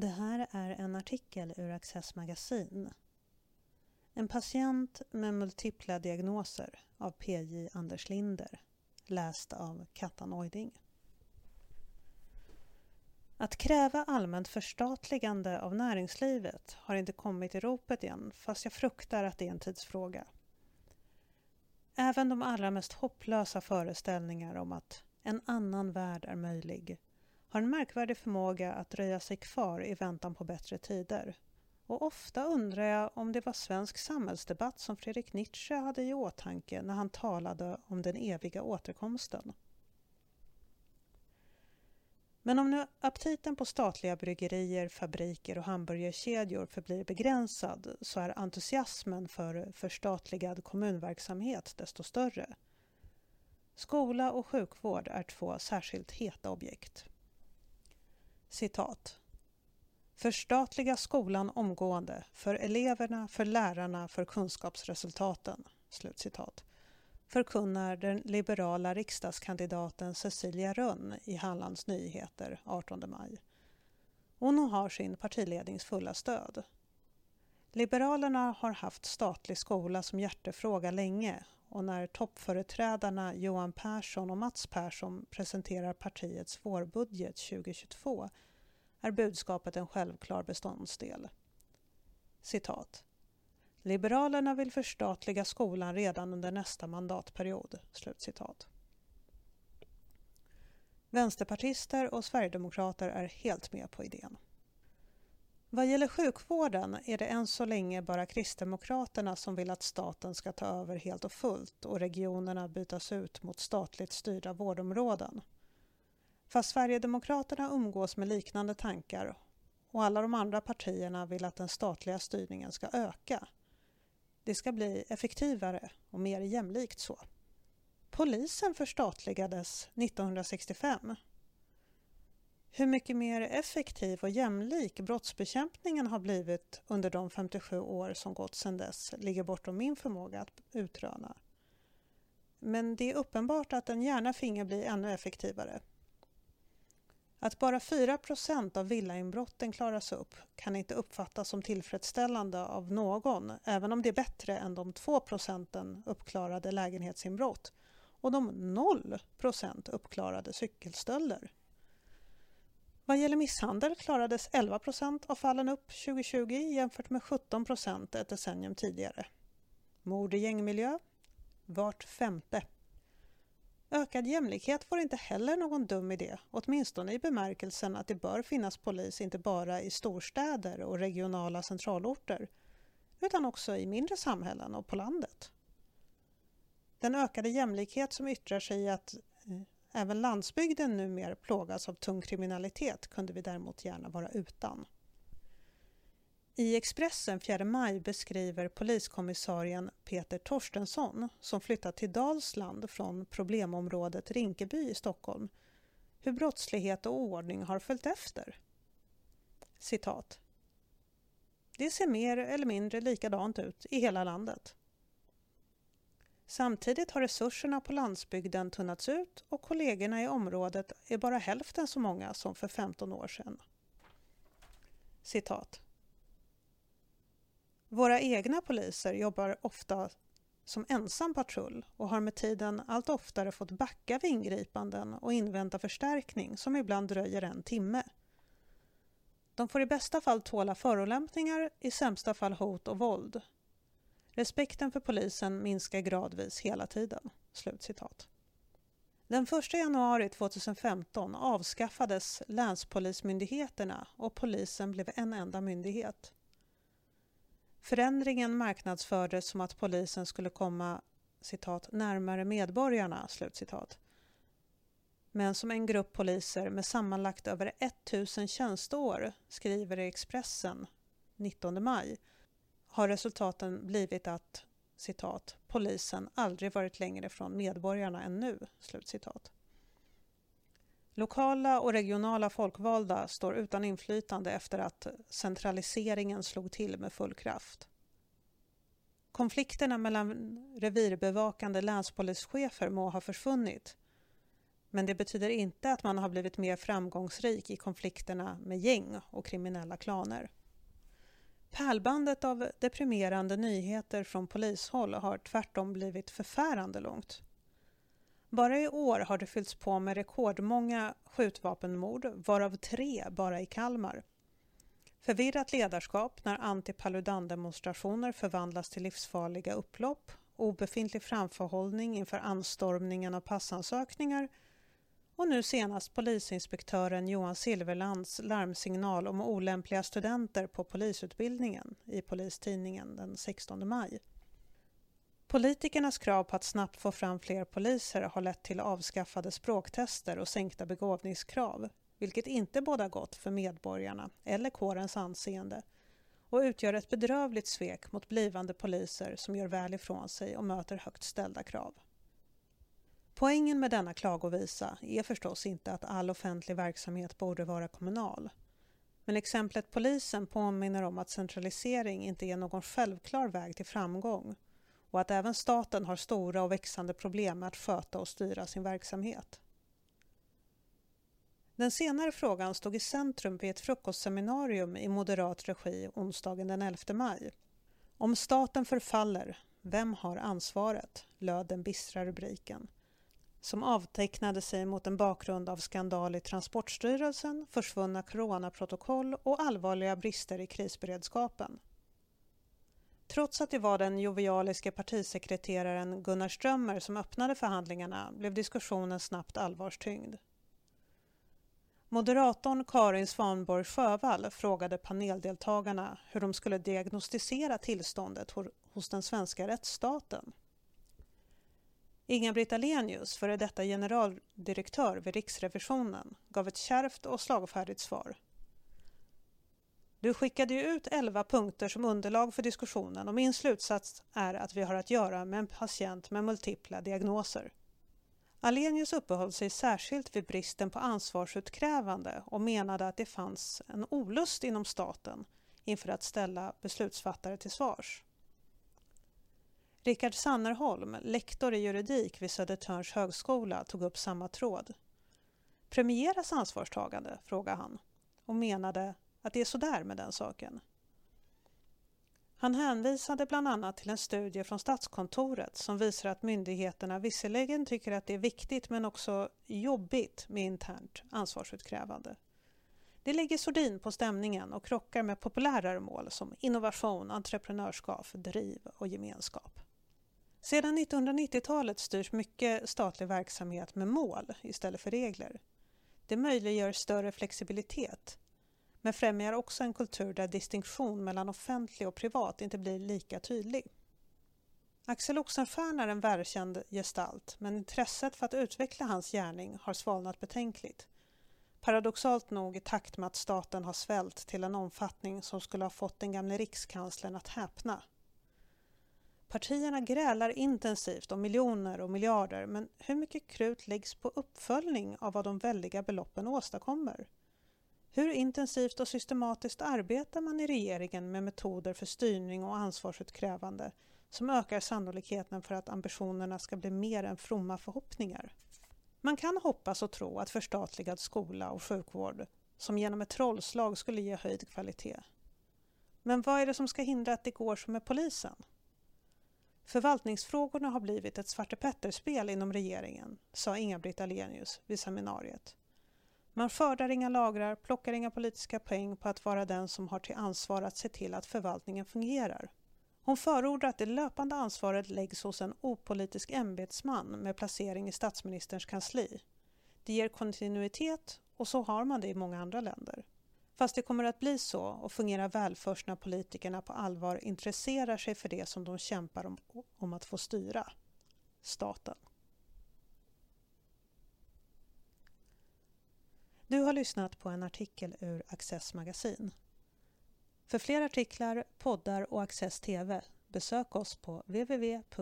Det här är en artikel ur Access Magasin. En patient med multipla diagnoser av PJ Anders Linder. Läst av Kattan Oiding. Att kräva allmänt förstatligande av näringslivet har inte kommit i ropet igen fast jag fruktar att det är en tidsfråga. Även de allra mest hopplösa föreställningar om att en annan värld är möjlig har en märkvärdig förmåga att dröja sig kvar i väntan på bättre tider. Och ofta undrar jag om det var svensk samhällsdebatt som Fredrik Nietzsche hade i åtanke när han talade om den eviga återkomsten. Men om nu aptiten på statliga bryggerier, fabriker och hamburgerkedjor förblir begränsad så är entusiasmen för förstatligad kommunverksamhet desto större. Skola och sjukvård är två särskilt heta objekt. Citat. Förstatliga skolan omgående för eleverna, för lärarna, för kunskapsresultaten. Slutcitat. Förkunnar den liberala riksdagskandidaten Cecilia Rönn i Hallands Nyheter 18 maj. Hon har sin partilednings fulla stöd. Liberalerna har haft statlig skola som hjärtefråga länge och när toppföreträdarna Johan Persson och Mats Persson presenterar partiets vårbudget 2022 är budskapet en självklar beståndsdel. Citat. Liberalerna vill förstatliga skolan redan under nästa mandatperiod. Slutcitat. Vänsterpartister och sverigedemokrater är helt med på idén. Vad gäller sjukvården är det än så länge bara Kristdemokraterna som vill att staten ska ta över helt och fullt och regionerna bytas ut mot statligt styrda vårdområden. Fast Sverigedemokraterna umgås med liknande tankar och alla de andra partierna vill att den statliga styrningen ska öka. Det ska bli effektivare och mer jämlikt så. Polisen förstatligades 1965 hur mycket mer effektiv och jämlik brottsbekämpningen har blivit under de 57 år som gått sedan dess ligger bortom min förmåga att utröna. Men det är uppenbart att den gärna finge bli ännu effektivare. Att bara 4% av villainbrotten klaras upp kan inte uppfattas som tillfredsställande av någon, även om det är bättre än de 2 procenten uppklarade lägenhetsinbrott och de 0% uppklarade cykelstölder. Vad gäller misshandel klarades 11 procent av fallen upp 2020 jämfört med 17 procent ett decennium tidigare. Mord i gängmiljö? Vart femte. Ökad jämlikhet får inte heller någon dum idé, åtminstone i bemärkelsen att det bör finnas polis inte bara i storstäder och regionala centralorter, utan också i mindre samhällen och på landet. Den ökade jämlikhet som yttrar sig i att eh, Även landsbygden numera plågas av tung kriminalitet kunde vi däremot gärna vara utan. I Expressen 4 maj beskriver poliskommissarien Peter Torstensson, som flyttat till Dalsland från problemområdet Rinkeby i Stockholm, hur brottslighet och oordning har följt efter. Citat. Det ser mer eller mindre likadant ut i hela landet. Samtidigt har resurserna på landsbygden tunnats ut och kollegorna i området är bara hälften så många som för 15 år sedan. Citat. Våra egna poliser jobbar ofta som ensam patrull och har med tiden allt oftare fått backa vid ingripanden och invänta förstärkning som ibland dröjer en timme. De får i bästa fall tåla förolämpningar, i sämsta fall hot och våld Respekten för polisen minskar gradvis hela tiden." Slutcitat. Den 1 januari 2015 avskaffades länspolismyndigheterna och polisen blev en enda myndighet. Förändringen marknadsfördes som att polisen skulle komma citat, närmare medborgarna. Slutcitat. Men som en grupp poliser med sammanlagt över 1000 tjänsteår skriver i Expressen 19 maj har resultaten blivit att citat, polisen aldrig varit längre från medborgarna än nu. Slutcitat. Lokala och regionala folkvalda står utan inflytande efter att centraliseringen slog till med full kraft. Konflikterna mellan revirbevakande länspolischefer må ha försvunnit Men det betyder inte att man har blivit mer framgångsrik i konflikterna med gäng och kriminella klaner. Pärlbandet av deprimerande nyheter från polishåll har tvärtom blivit förfärande långt. Bara i år har det fyllts på med rekordmånga skjutvapenmord, varav tre bara i Kalmar. Förvirrat ledarskap när anti-Paludan-demonstrationer förvandlas till livsfarliga upplopp, obefintlig framförhållning inför anstormningen av passansökningar och nu senast polisinspektören Johan Silverlands larmsignal om olämpliga studenter på polisutbildningen i Polistidningen den 16 maj. Politikernas krav på att snabbt få fram fler poliser har lett till avskaffade språktester och sänkta begåvningskrav, vilket inte båda gott för medborgarna eller kårens anseende och utgör ett bedrövligt svek mot blivande poliser som gör väl ifrån sig och möter högt ställda krav. Poängen med denna klagovisa är förstås inte att all offentlig verksamhet borde vara kommunal. Men exemplet polisen påminner om att centralisering inte är någon självklar väg till framgång och att även staten har stora och växande problem med att sköta och styra sin verksamhet. Den senare frågan stod i centrum vid ett frukostseminarium i moderat regi onsdagen den 11 maj. Om staten förfaller, vem har ansvaret? löd den bistra rubriken som avtecknade sig mot en bakgrund av skandal i Transportstyrelsen, försvunna coronaprotokoll och allvarliga brister i krisberedskapen. Trots att det var den jovialiske partisekreteraren Gunnar Strömmer som öppnade förhandlingarna blev diskussionen snabbt allvarstyngd. Moderatorn Karin Svanborg Sjövall frågade paneldeltagarna hur de skulle diagnostisera tillståndet hos den svenska rättsstaten. Inga-Britt Ahlenius, före detta generaldirektör vid Riksrevisionen, gav ett kärvt och slagfärdigt svar. Du skickade ju ut elva punkter som underlag för diskussionen och min slutsats är att vi har att göra med en patient med multipla diagnoser. Alenius uppehöll sig särskilt vid bristen på ansvarsutkrävande och menade att det fanns en olust inom staten inför att ställa beslutsfattare till svars. Rickard Sannerholm, lektor i juridik vid Södertörns högskola, tog upp samma tråd. Premieras ansvarstagande? frågade han och menade att det är sådär med den saken. Han hänvisade bland annat till en studie från Statskontoret som visar att myndigheterna visserligen tycker att det är viktigt men också jobbigt med internt ansvarsutkrävande. Det lägger sordin på stämningen och krockar med populärare mål som innovation, entreprenörskap, driv och gemenskap. Sedan 1990-talet styrs mycket statlig verksamhet med mål istället för regler. Det möjliggör större flexibilitet men främjar också en kultur där distinktion mellan offentlig och privat inte blir lika tydlig. Axel Oxenstierna är en välkänd gestalt men intresset för att utveckla hans gärning har svalnat betänkligt. Paradoxalt nog i takt med att staten har svällt till en omfattning som skulle ha fått den gamle rikskanslern att häpna. Partierna grälar intensivt om miljoner och miljarder men hur mycket krut läggs på uppföljning av vad de väldiga beloppen åstadkommer? Hur intensivt och systematiskt arbetar man i regeringen med metoder för styrning och ansvarsutkrävande som ökar sannolikheten för att ambitionerna ska bli mer än fromma förhoppningar? Man kan hoppas och tro att förstatligad skola och sjukvård som genom ett trollslag skulle ge höjd kvalitet. Men vad är det som ska hindra att det går som med polisen? Förvaltningsfrågorna har blivit ett Svarte Petter-spel inom regeringen, sa Inga-Britt Ahlenius vid seminariet. Man skördar inga lagrar, plockar inga politiska poäng på att vara den som har till ansvar att se till att förvaltningen fungerar. Hon förordar att det löpande ansvaret läggs hos en opolitisk ämbetsman med placering i statsministerns kansli. Det ger kontinuitet och så har man det i många andra länder. Fast det kommer att bli så och fungera väl först när politikerna på allvar intresserar sig för det som de kämpar om, om att få styra, staten. Du har lyssnat på en artikel ur Access magasin. För fler artiklar, poddar och Access TV besök oss på www.access.se.